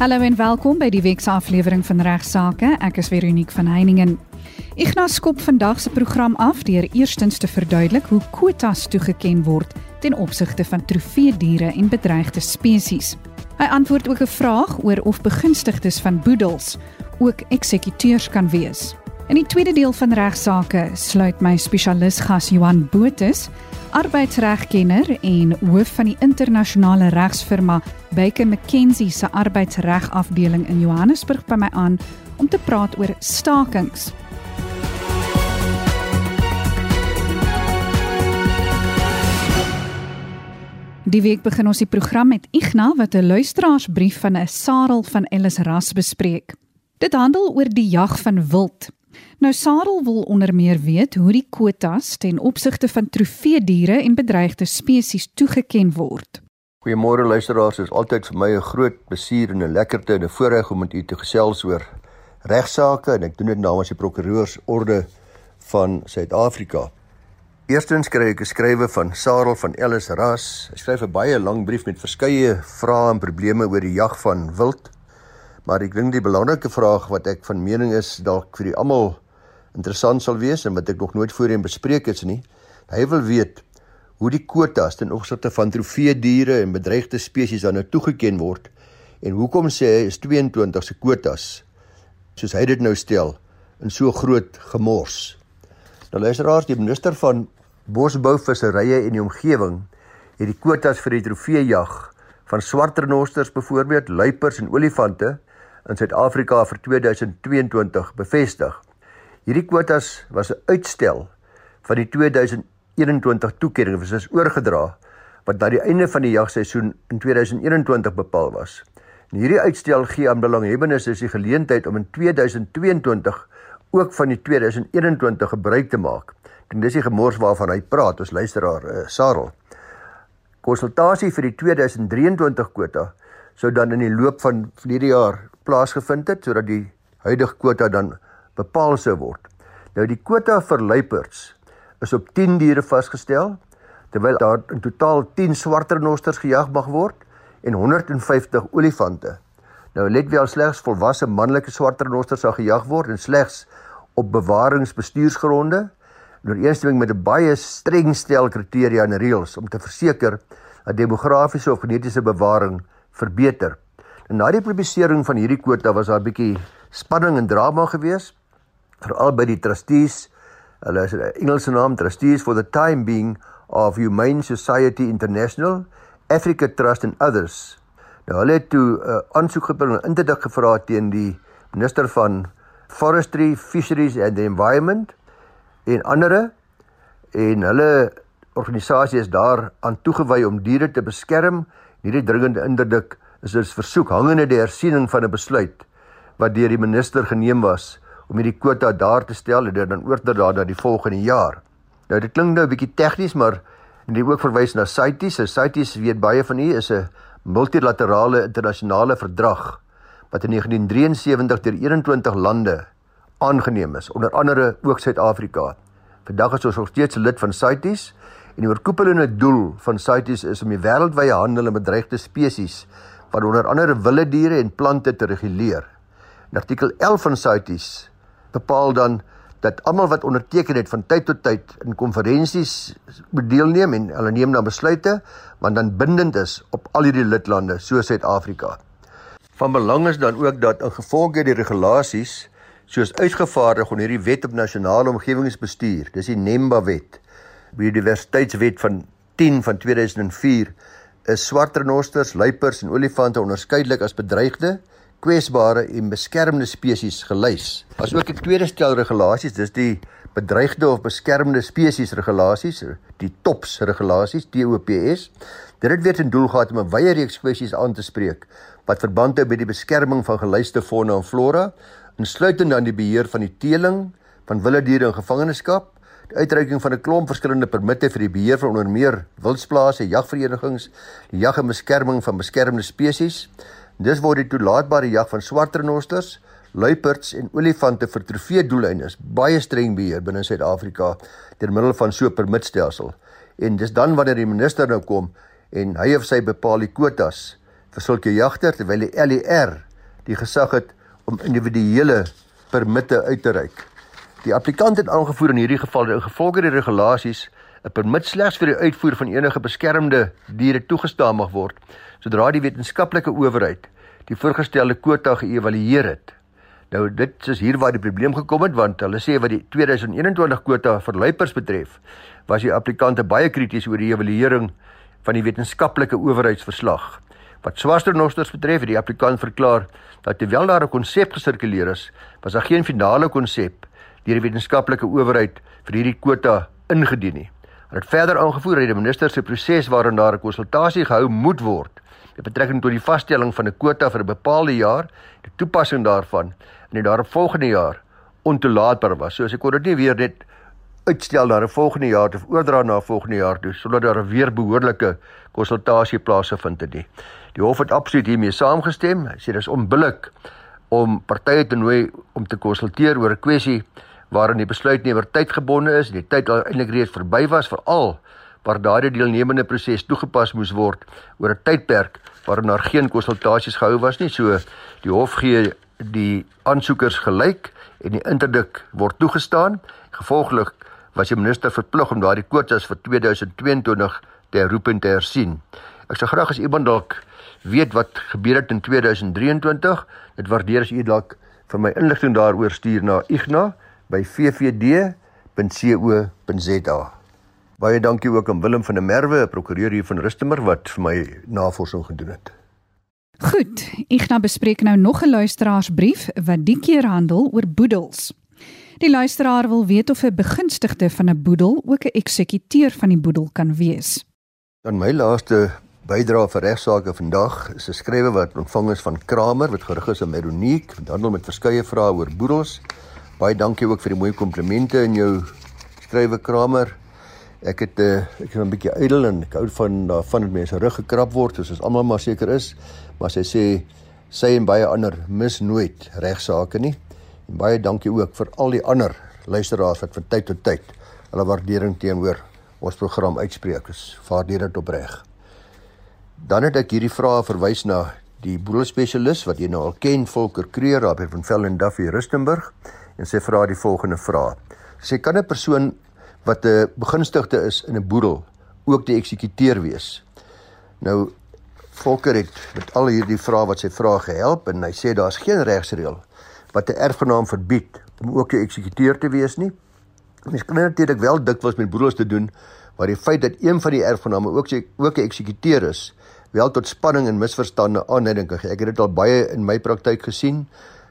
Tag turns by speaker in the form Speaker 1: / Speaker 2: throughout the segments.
Speaker 1: Hallo en welkom by die week se aflewering van Regsake. Ek is Veronique van Heiningen. Ignas skop vandag se program af deur eerstens te verduidelik hoe kwotas toegeken word ten opsigte van trofeediere en bedreigde spesies. Hy antwoord ook 'n vraag oor of begunstigdes van boedels ook eksekuteurs kan wees. In die tweede deel van regsaake sluit my spesialis gas Johan Botus, arbeidsregkenner en hoof van die internasionale regsfirma Baker McKenzie se arbeidsregafdeling in Johannesburg by my aan om te praat oor stakings Die week begin ons die program met Igna wat 'n luisteraarsbrief van 'n Sarel van Ellis Ras bespreek. Dit handel oor die jag van wild. Nou Sarel wil onder meer weet hoe die kwotas ten opsigte van trofeediere en bedreigde spesies toegeken word.
Speaker 2: Goeiemôre luisteraars, dit is altyd vir my 'n groot plesier en 'n lekkerte en 'n voorreg om met u te gesels oor regsaake en ek doen dit namens die prokureursorde van Suid-Afrika. Eerstens kry ek 'n skrywe van Sarel van Ellis Ras. Hy skryf 'n baie lang brief met verskeie vrae en probleme oor die jag van wild. Maar ek dink die belangrike vraag wat ek van mening is dalk vir die almal interessant sal wees en wat ek nog nooit voorheen bespreek het nie. Hy wil weet hoe die kwotas ten opsigte van trofee diere en bedreigde spesies dan nou toegeken word en hoekom sê hy is 22 se kwotas soos hy dit nou stel in so groot gemors. Nou luisteraars, die minister van bosbouvisserye en die omgewing het die kwotas vir die trofeejag van swart renosters byvoorbeeld luiperds en olifante in Suid-Afrika vir 2022 bevestig. Hierdie kwotas was 'n uitstel van die 2021 toekenning wat is oorgedra wat na die einde van die jagseisoen in 2021 bepaal was. En hierdie uitstel gee aan belanghebbendes die geleentheid om in 2022 ook van die 2021 gebruik te maak en dis die gemors waarvan hy praat ons luisteraar uh, Sarel. Konsultasie vir die 2023 kwota sou dan in die loop van verlede jaar plaasgevind het sodat die huidige kwota dan bepaal sou word. Nou die kwota vir luiperds is op 10 diere vasgestel terwyl daar in totaal 10 swart renosters gejag mag word en 150 olifante. Nou let wel slegs volwasse manlike swart renosters sal gejag word en slegs op bewaringsbestuursgronde in ooreenstemming met 'n baie streng stel kriteria en reëls om te verseker dat demografiese of genetiese bewaring verbeter. En na die publisering van hierdie kwota was daar 'n bietjie spanning en drama gewees veral by die trustees. Hulle is 'n Engelse naam Trustees for the Time Being of Humane Society International, Africa Trust and others. Nou hulle het toe 'n uh, aansoek gebring en interdik gevra teen die minister van Forestry, Fisheries and the Environment en ander en hulle organisasie is daar aan toegewy om diere te beskerm. Hierdie dringende inderdik is dus versoek hangende die hersiening van 'n besluit wat deur die minister geneem was om hierdie kwota daar te stel en dit dan oor te dra na die volgende jaar. Nou dit klink nou 'n bietjie tegnies, maar en dit ook verwys na CITES. CITES weet baie van u is 'n multilaterale internasionale verdrag wat in 1973 deur 21 lande aangeneem is, onder andere ook Suid-Afrika. Vandag is ons nog steeds lid van CITES en die oorkoepelende doel van CITES is om die wêreldwye handel in bedreigde spesies, wat onder andere wilde diere en plante te reguleer. In artikel 11 van CITES bepaal dan dat almal wat onderteken het van tyd tot tyd in konferensies deelneem en hulle neem dan besluite wat dan bindend is op al hierdie lidlande soos Suid-Afrika. Van belang is dan ook dat in gevolge die regulasies soos uitgevaardig onder hierdie wet op nasionale omgewingsbestuur, dis die NEMBA wet, biodiversiteitswet van 10 van 2004, is swart renosters, luiperds en olifante onderskeidelik as bedreigde, kwesbare en beskermde spesies gelys. As ook 'n tweede stel regulasies, dis die bedreigde of beskermde spesies regulasies, die TOPS regulasies, TOPS. Dit het weer ten doel gehad om 'n wye reeks spesies aan te spreek wat verband hou met die beskerming van gelyste fauna en flora insluitend dan die beheer van die teeling van wilde diere in gevangenskap, uitreiking van 'n klomp verskillende permitte vir die beheer van onder meer wildsplase, jagverenigings, die jag en beskerming van beskermde spesies. Dis word die toelaatbare jag van swart renosters, luiperds en olifante vir trofeedoeleindes baie streng beheer binne Suid-Afrika deur middel van so 'n permitstelsel. En dis dan wanneer die minister nou kom en hy of sy bepaal die kwotas vir sulke jagters terwyl die LER die gesag het om individuele permitte uit te reik. Die applikant het aangevoer in hierdie geval dat ingevolge die regulasies 'n permit slegs vir die uitvoer van enige beskermde diere toegestaan mag word sodra die wetenskaplike owerheid die voorgestelde kwota geëvalueer het. Nou dit is hier waar die probleem gekom het want hulle sê wat die 2021 kwota vir luipers betref, was die applikante baie krities oor die evaluering van die wetenskaplike owerheidsverslag. Wat swarternosters betref, het die applikant verklaar dat terwyl daar 'n konsep gesirkuleer is, was daar geen finale konsep deur die wetenskaplike owerheid vir hierdie kwota ingedien nie. Hulle het verder aangevoer dat die minister se proses waarin daar 'n konsultasie gehou moet word met betrekking tot die vasstelling van 'n kwota vir 'n bepaalde jaar, die toepassing daarvan in die daaropvolgende jaar ontoelaatbaar was. So as ek kon dit nie weer net uitstel na 'n volgende jaar of oordra na 'n volgende jaar toe sodat daar weer behoorlike konsultasie plaasvind het nie. Die hof het absoluut hiermee saamgestem. Hy sê dis onbillik om partye te nooi om te konsulteer oor 'n kwessie waarin die besluit nie oor tyd gebonde is, die tyd al eintlik reeds verby was veral waar daardie deelnemende proses toegepas moes word oor 'n tydperk waarin daar geen konsultasies gehou was nie. So die hof gee die aansoekers gelyk en die interdik word toegestaan. Gevolglik was die minister verplig om daardie kwotas vir 2022 te herroep en te hersien. Ek sou graag as iemand dalk weet wat gebeur het in 2023, dit waardeer as u dalk vir my inligting daaroor stuur na igna by vvd.co.za. Baie dankie ook aan Willem van der Merwe, 'n prokureur hier van Rustenburg wat vir my navorsing gedoen het.
Speaker 1: Goed, Igna bespreek nou nog 'n luisteraarsbrief wat die keer handel oor boedels. Die luisteraar wil weet of 'n begunstigde van 'n boedel ook 'n eksekuteur van die boedel kan wees.
Speaker 2: Dan my laaste bydrae vir regsaake vandag is 'n skrywe wat ontvang is van Kramer wat gerig is aan Meronique, wat handel met verskeie vrae oor boedels. Baie dankie ook vir die mooi komplimente in jou skrywe Kramer. Ek het uh, ek is 'n bietjie ydel en ek hou van daarvan dat mense rug gekrap word soos ons almal maar seker is, maar sy sê sy en baie ander mis nooit regsaake nie. En baie dankie ook vir al die ander luisteraars wat van tyd tot tyd hulle waardering teenoor ons program uitspreek. Ons waardeer dit opreg. Dan het ek hierdie vrae verwys na die boedelspesialis wat jy nou al ken, Volker Kreer daar by van Velden Duffy Rustenburg en sy vra die volgende vraag. Sy kan 'n persoon wat 'n begunstigde is in 'n boedel ook die eksekuteur wees. Nou Volker het met al hierdie vrae wat sy vra gehelp en hy sê daar's geen regsreël wat 'n erfgenaam verbied om ook 'n eksekuteur te wees nie. Mens kan natuurlik wel dikwels met boedels te doen waar die feit dat een van die erfgename ook sy ook 'n eksekuteur is, wel tot spanning en misverstande aanleiding gee. Ek het dit al baie in my praktyk gesien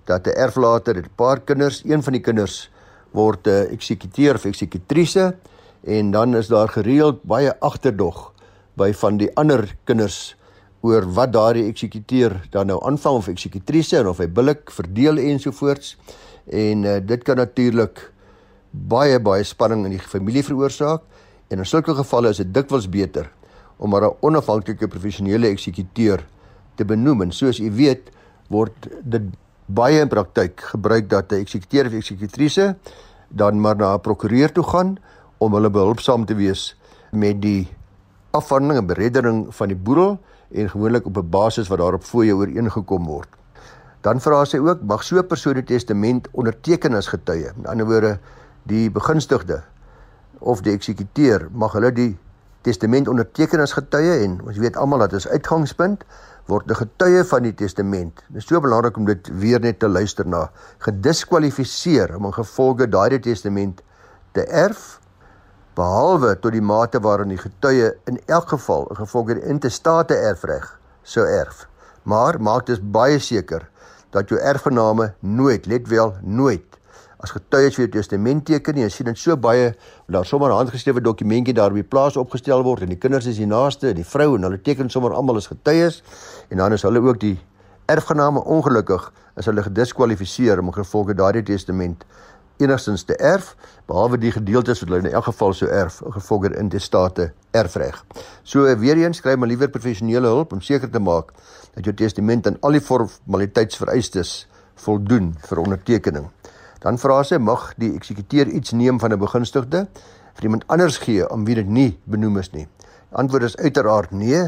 Speaker 2: dat 'n erflater het 'n paar kinders, een van die kinders word 'n uh, eksekuteur of eksekutrise en dan is daar gereeld baie agterdog by van die ander kinders oor wat daardie eksekuteur dan nou aanvang of eksekutrise en of hy billik verdeel ensovoorts en uh, dit kan natuurlik baie baie spanning in die familie veroorsaak en in sulke gevalle is dit dikwels beter om maar 'n onafhanklike professionele eksekuteur te benoem en soos u weet word dit baie in praktyk gebruik dat 'n eksekuteur of eksekutrise dan maar na 'n prokureur toe gaan om hulle behulpsaam te wees met die afhandeling en bereddering van die boedel en gewoonlik op 'n basis wat daarop fooie ooreengekom word. Dan vra sy ook mag so 'n persoon die testament onderteken as getuie. Met ander woorde, die begunstigde of die eksekuteur mag hulle die testament onderteken as getuie en ons weet almal dat dit is uitgangspunt word 'n getuie van die testament. Dit is so belangrik om dit weer net te luister na. Gediskwalifiseer om in gevolge daardie testament te erf behalwe tot die mate waarin die getuie in elk geval in gevolge die intestate erfreg sou erf. Maar maak dit baie seker dat jou erfgename nooit, let wel, nooit as getuies vir jou testament teken nie. Jy sien dit so baie daar sommer 'n handgeskrewe dokumentjie daar by plaas opgestel word en die kinders is die naaste die vrou en hulle teken sommer almal as getuies en dan is hulle ook die erfgename ongelukkig is hulle gediskwalifiseer om gevolge daardie testament enigstens te erf behalwe die gedeeltes wat hulle in elk geval sou erf gevolge in die state erfreg. So weer eens kry maar liewer professionele hulp om seker te maak dat jou testament aan al die formaliteitsvereistes voldoen vir ondertekening. Dan vra sy mag die eksekuteur iets neem van 'n begunstigde vir iemand anders gee om wie dit nie benoem is nie. Die antwoord is uiteraard nee.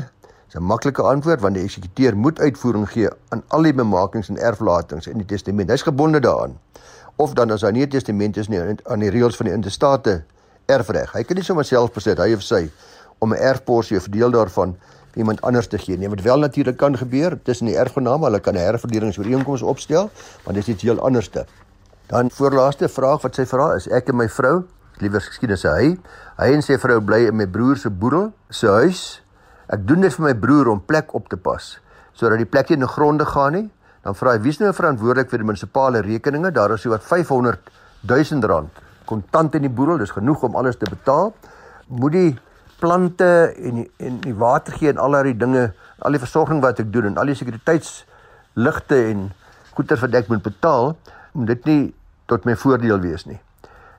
Speaker 2: Dis 'n maklike antwoord want die eksekuteur moet uitvoering gee aan al die bemakings en erflatings in die testament. Hy's gebonde daaraan. Of dan as hy nie 'n testament is nie aan die reëls van die interstate erfreg. Hy kan nie sommer self besit hy of sy om 'n erfporsie of deel daarvan iemand anders te gee nie. Wat wel natuurlik kan gebeur tussen die erfgename, hulle kan 'n herverdelingsooreenkoms opstel, want dit is iets heel anderste. Dan voorlaaste vraag wat sy vra is ek en my vrou, liewer skien as hy, hy en sy vrou bly in my broer se boedel, se huis. Ek doen dit vir my broer om plek op te pas sodat die plek nie in die gronde gaan nie. Dan vra hy wie's nou verantwoordelik vir die munisipale rekeninge? Daar is so wat 500 000 rand kontant in die boedel, dis genoeg om alles te betaal. Moet die plante en die, en die water gee en al daai dinge, al die versorging wat ek doen en al die sekuriteitsligte en goeder wat ek moet betaal, moet dit nie tot my voordeel wees nie.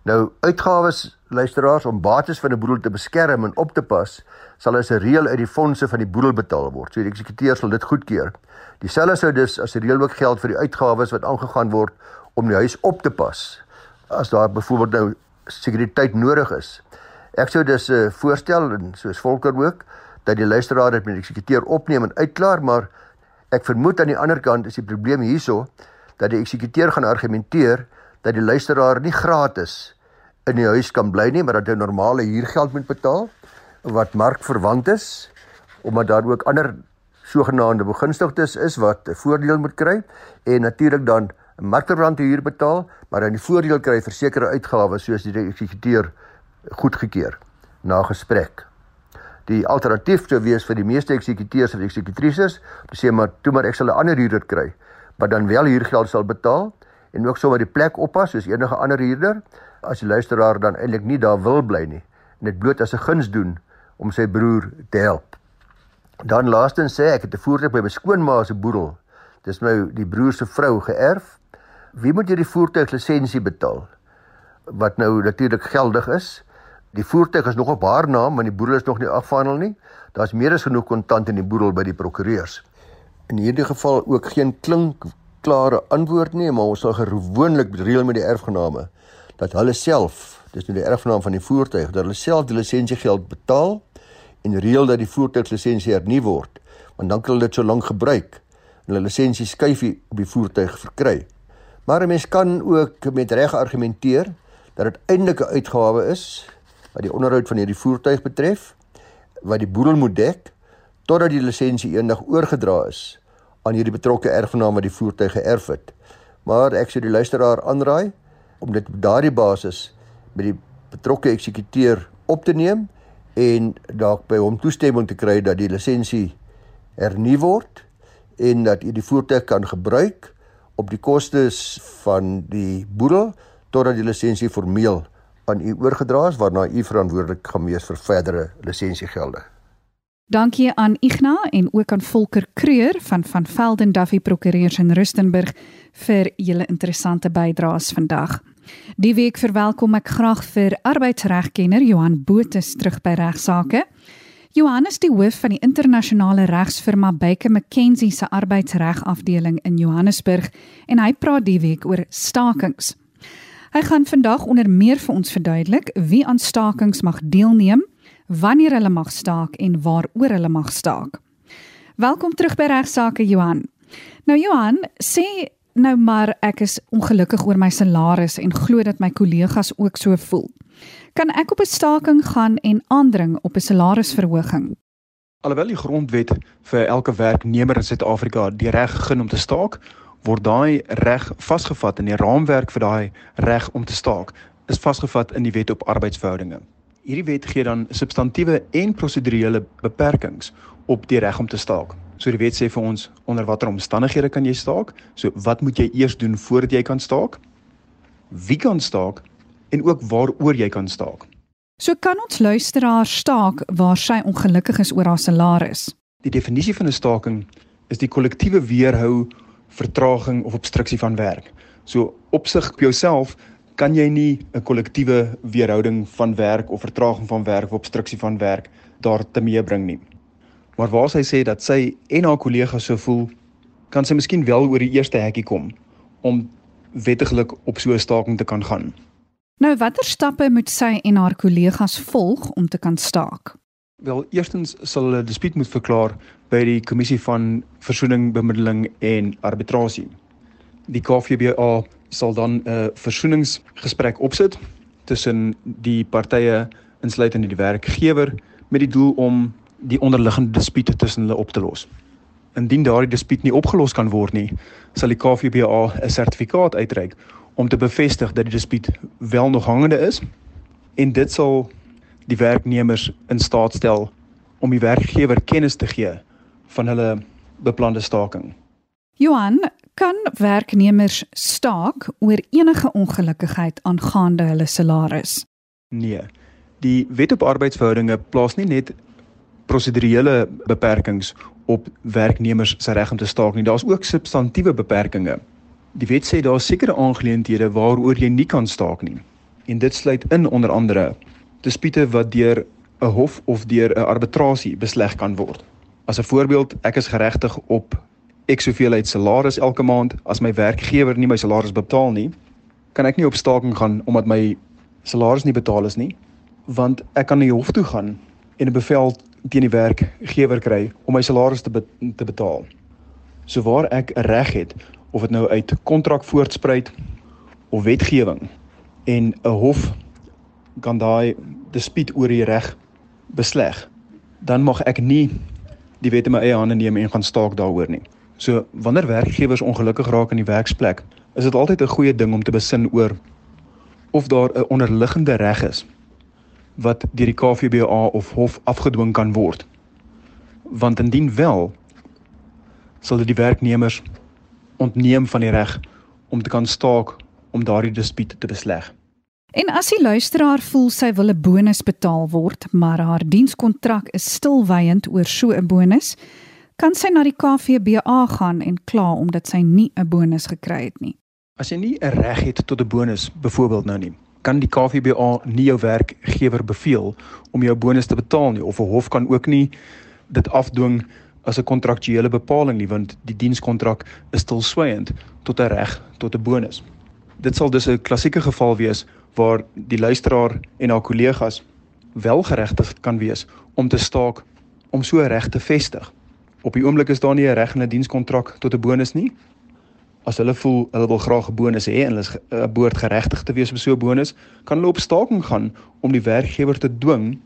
Speaker 2: Nou uitgawes luisteraars om bates van 'n boedel te beskerm en op te pas, sal as 'n reël uit die fondse van die boedel betaal word. So die eksekuteur sal dit goedkeur. Dieselfde sou dus as 'n reël ook geld vir die uitgawes wat aangegaan word om die huis op te pas. As daar byvoorbeeld nou sekuriteit nodig is. Ek sou dus 'n uh, eh, voorstel en soos Volker ook dat die luisteraar dit met die eksekuteur opneem en uitklaar, maar ek vermoed aan die ander kant is die probleem hierso dat die eksekuteur gaan argumenteer dat die luisteraar nie gratis in die huis kan bly nie, maar dat hy normale huurgeld moet betaal wat markverwant is omdat daar ook ander sogenaamde begunstigdes is wat 'n voordeel moet kry en natuurlik dan markverwante huur betaal, maar dan die voordeel kry vir sekere uitgawes soos die eksekuteur goedgekeur na gesprek. Die alternatief sou wees vir die meeste eksekuteurs of eksekutrises om te sê maar toe maar ek sal 'n ander huurder kry wat dan wel huurgeld sal betaal en ook sommer die plek oppas soos enige ander huurder as die luisteraar dan eintlik nie daar wil bly nie en dit bloot as 'n guns doen om sy broer te help. Dan laastens sê ek het 'n voertuig by my skoonma se boedel. Dis my die broer se vrou geërf. Wie moet hierdie voertuig lisensie betaal? Wat nou natuurlik geldig is. Die voertuig is nog op haar naam, maar die boedel is nog nie afhandel nie. Daar's meer as genoeg kontant in die boedel by die prokureurs. In hierdie geval ook geen klink klare antwoord nie, maar ons sal gewoonlik reël met die erfgename dat hulle self, dis nou die erfgenaam van die voertuig, dat hulle self die lisensiegeld betaal en reël dat die voertuiglisensie hernu word, want dan kan hulle dit so lank gebruik en hulle lisensie skuifie op die voertuig verkry. Maar 'n mens kan ook met reg argumenteer dat dit eintlik 'n uitgawe is wat die onderhoud van hierdie voertuig betref wat die boedel moet dek totdat die lisensie eendag oorgedra is aan hierdie betrokke erfgenaam wat die voertuig geërf het. Maar ek sou die luisteraar aanraai om dit op daardie basis by die betrokke eksekuteur op te neem en dalk by hom toestemming te kry dat die lisensie hernu word en dat u die voertuig kan gebruik op die kostes van die boedel totdat die lisensie formeel aan u oorgedra is waarna u verantwoordelik gaan wees vir verdere lisensiegelde.
Speaker 1: Dankie aan Igna en ook aan Volker Kreur van van Velden Duffy Prokureurs in Rustenburg vir julle interessante bydraes vandag. Die week verwelkom ek graag vir arbeidsregkenner Johan Botha terug by regsaake. Johan is die hoof van die internasionale regsfirma Baker McKenzie se arbeidsregafdeling in Johannesburg en hy praat die week oor stakings. Hy gaan vandag onder meer vir ons verduidelik wie aan stakings mag deelneem, wanneer hulle mag staak en waaroor hulle mag staak. Welkom terug by regsaake Johan. Nou Johan, sê nou maar ek is ongelukkig oor my salaris en glo dat my kollegas ook so voel. Kan ek op 'n staking gaan en aandring op 'n salarisverhoging?
Speaker 3: Alhoewel die grondwet vir elke werknemer in Suid-Afrika die reg gegee om te staak, word daai reg vasgevat in die raamwerk vir daai reg om te staak is vasgevat in die wet op arbeidsverhoudinge. Hierdie wet gee dan substantiëre en prosedurele beperkings op die reg om te staak. So die wet sê vir ons onder watter omstandighede kan jy staak? So wat moet jy eers doen voordat jy kan staak? Wie kan staak en ook waaroor jy kan staak?
Speaker 1: So kan ons luisteraar staak waar sy ongelukkig is oor haar salaris.
Speaker 3: Die definisie van 'n staking is die kollektiewe weerhou vertraging of obstruksie van werk. So opsig op jouself kan jy nie 'n kollektiewe weerhouding van werk of vertraging van werk of obstruksie van werk daar te meebring nie. Maar waar sy sê dat sy en haar kollegas so voel, kan sy miskien wel oor die eerste hekkie kom om wettiglik op so 'n staking te kan gaan.
Speaker 1: Nou watter stappe moet sy en haar kollegas volg om te kan staak?
Speaker 3: Wel, eerstens sal hulle dispuut moet verklaar by die kommissie van versoening, bemiddeling en arbitrasie. Die KVBA sal dan 'n versoeningsgesprek opsit tussen die partye insluitende die werkgewer met die doel om die onderliggende dispute tussen hulle op te los. Indien daardie dispuut nie opgelos kan word nie, sal die KVBA 'n sertifikaat uitreik om te bevestig dat die dispuut wel nog hangende is en dit sal die werknemers in staat stel om die werkgewer kennis te gee van hulle beplande staking.
Speaker 1: Johan, kan werknemers staak oor enige ongelukkigheid aangaande hulle salaris?
Speaker 3: Nee. Die Wet op Arbeidsverhoudinge plaas nie net prosedurele beperkings op werknemers se reg om te staak nie. Daar's ook substantiëre beperkings. Die wet sê daar is sekere aangeleenthede waaroor jy nie kan staak nie. En dit sluit in onder andere dispute wat deur 'n hof of deur 'n arbitrasie besleg kan word. As 'n voorbeeld, ek is geregtig op ek soveel uit salaris elke maand as my werkgewer nie my salaris betaal nie, kan ek nie op staking gaan omdat my salaris nie betaal is nie, want ek kan na die hof toe gaan en 'n bevel teen die werkgewer kry om my salaris te be te betaal. So waar ek 'n reg het of dit nou uit kontrak voortspruit of wetgewing en 'n hof kan daai dispuut oor die reg besleg, dan mag ek nie die wet in my eie hande neem en gaan staak daaroor nie. So wanneer werkgewers ongelukkig raak in die werksplek, is dit altyd 'n goeie ding om te besin oor of daar 'n onderliggende reg is wat deur die KVBA of hof afgedwing kan word. Want indien wel, sal dit die werknemers ontneem van die reg om te kan staak om daardie dispuut te besleg.
Speaker 1: En as die luisteraar voel sy wil 'n bonus betaal word, maar haar dienskontrak is stilwyend oor so 'n bonus, kan sy na die KVBA gaan en kla omdat sy nie 'n bonus gekry het nie.
Speaker 3: As jy nie 'n reg het tot 'n bonus byvoorbeeld nou nie, kan die KVBA nie jou werkgewer beveel om jou bonus te betaal nie of 'n hof kan ook nie dit afdwing as 'n kontraktuele bepaling nie want die dienskontrak is stilswyend tot 'n reg tot 'n bonus. Dit sal dus 'n klassieke geval wees waar die luisteraar en haar kollegas wel geregtig kan wees om te staak om so reg te vestig. Op die oomblik is daar nie 'n reg in 'n dienskontrak tot 'n bonus nie. As hulle voel hulle wil graag 'n bonus hê en hulle is behoort geregtig te wees op so 'n bonus, kan hulle op staking gaan om die werkgewer te dwing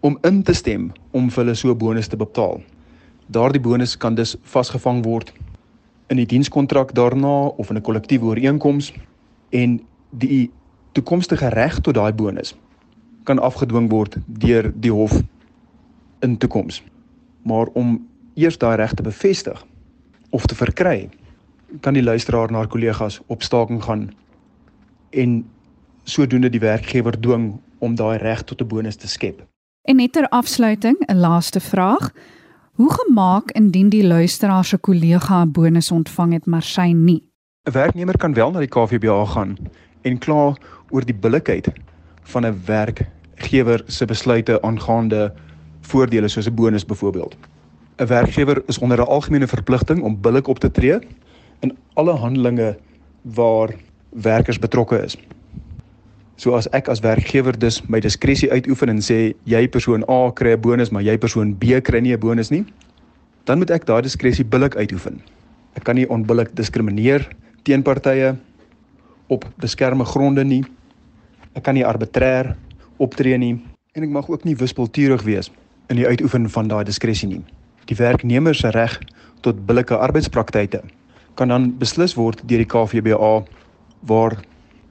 Speaker 3: om in te stem om vir hulle so 'n bonus te betaal. Daardie bonus kan dus vasgevang word in die dienskontrak daarna of in 'n kollektiewe ooreenkoms en die toekomstige reg tot daai bonus kan afgedwing word deur die hof in toekoms. Maar om eers daai reg te bevestig of te verkry, kan die luisteraar na haar kollegas op staking gaan en sodoende die werkgewer dwing om daai reg tot 'n bonus te skep.
Speaker 1: En net ter afsluiting, 'n laaste vraag. Hoe gemaak indien die luisteraar se kollega 'n bonus ontvang het maar sy nie?
Speaker 3: 'n Werknemer kan wel na die KVBA gaan en kla oor die billikheid van 'n werkgewer se besluite aangaande voordele soos 'n bonus byvoorbeeld. 'n werkgewer is onder 'n algemene verpligting om billik op te tree in alle handelinge waar werkers betrokke is. So as ek as werkgewer dus my diskresie uitoefen en sê jy persoon A kry 'n bonus maar jy persoon B kry nie 'n bonus nie, dan moet ek daai diskresie billik uitoefen. Ek kan nie onbillik diskrimineer teen partye op beskermde gronde nie. Ek kan nie arbitrêr optree nie en ek mag ook nie wispelturig wees in die uitoefen van daai diskresie nie die werknemer se reg tot billike arbeidspraktyke kan dan beslis word deur die KVBA waar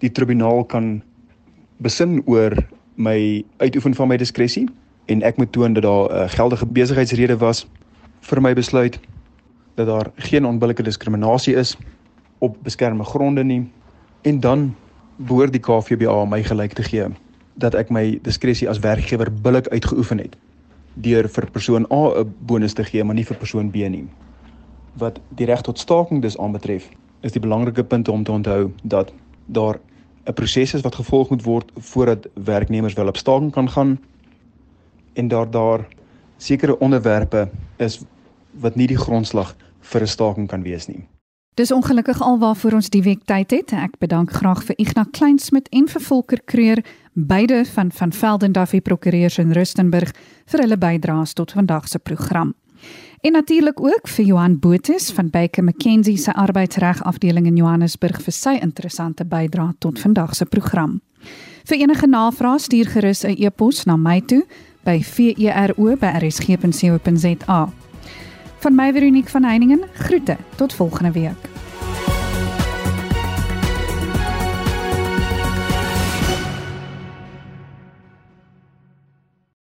Speaker 3: die tribunaal kan besin oor my uitoefen van my diskresie en ek moet toon dat daar 'n geldige besigheidsrede was vir my besluit dat daar geen onbillike diskriminasie is op beskermde gronde nie en dan behoort die KVBA my gelyk te gee dat ek my diskresie as werkgewer billik uitgeoefen het deur vir persoon A 'n bonus te gee, maar nie vir persoon B nie. Wat die reg tot staking dus aanbetref, is die belangrike punt om te onthou dat daar 'n proses is wat gevolg moet word voordat werknemers wel op staking kan gaan en daar daar sekere onderwerpe is wat nie die grondslag vir 'n staking kan wees nie.
Speaker 1: Dis ongelukkig alwaarvoor ons die week tyd het. Ek bedank graag vir Ignas Kleinsmid en vir Volker Kreur, beide van van Velden Duffy Prokureurs in Rustenburg vir hulle bydraes tot vandag se program. En natuurlik ook vir Johan Botus van Baker McKenzie se arbeidsreg afdeling in Johannesburg vir sy interessante bydrae tot vandag se program. Vir enige navrae stuur gerus 'n e-pos na my toe by vero@rsg.co.za. Van my Veronique van Heiningen, groete tot volgende week.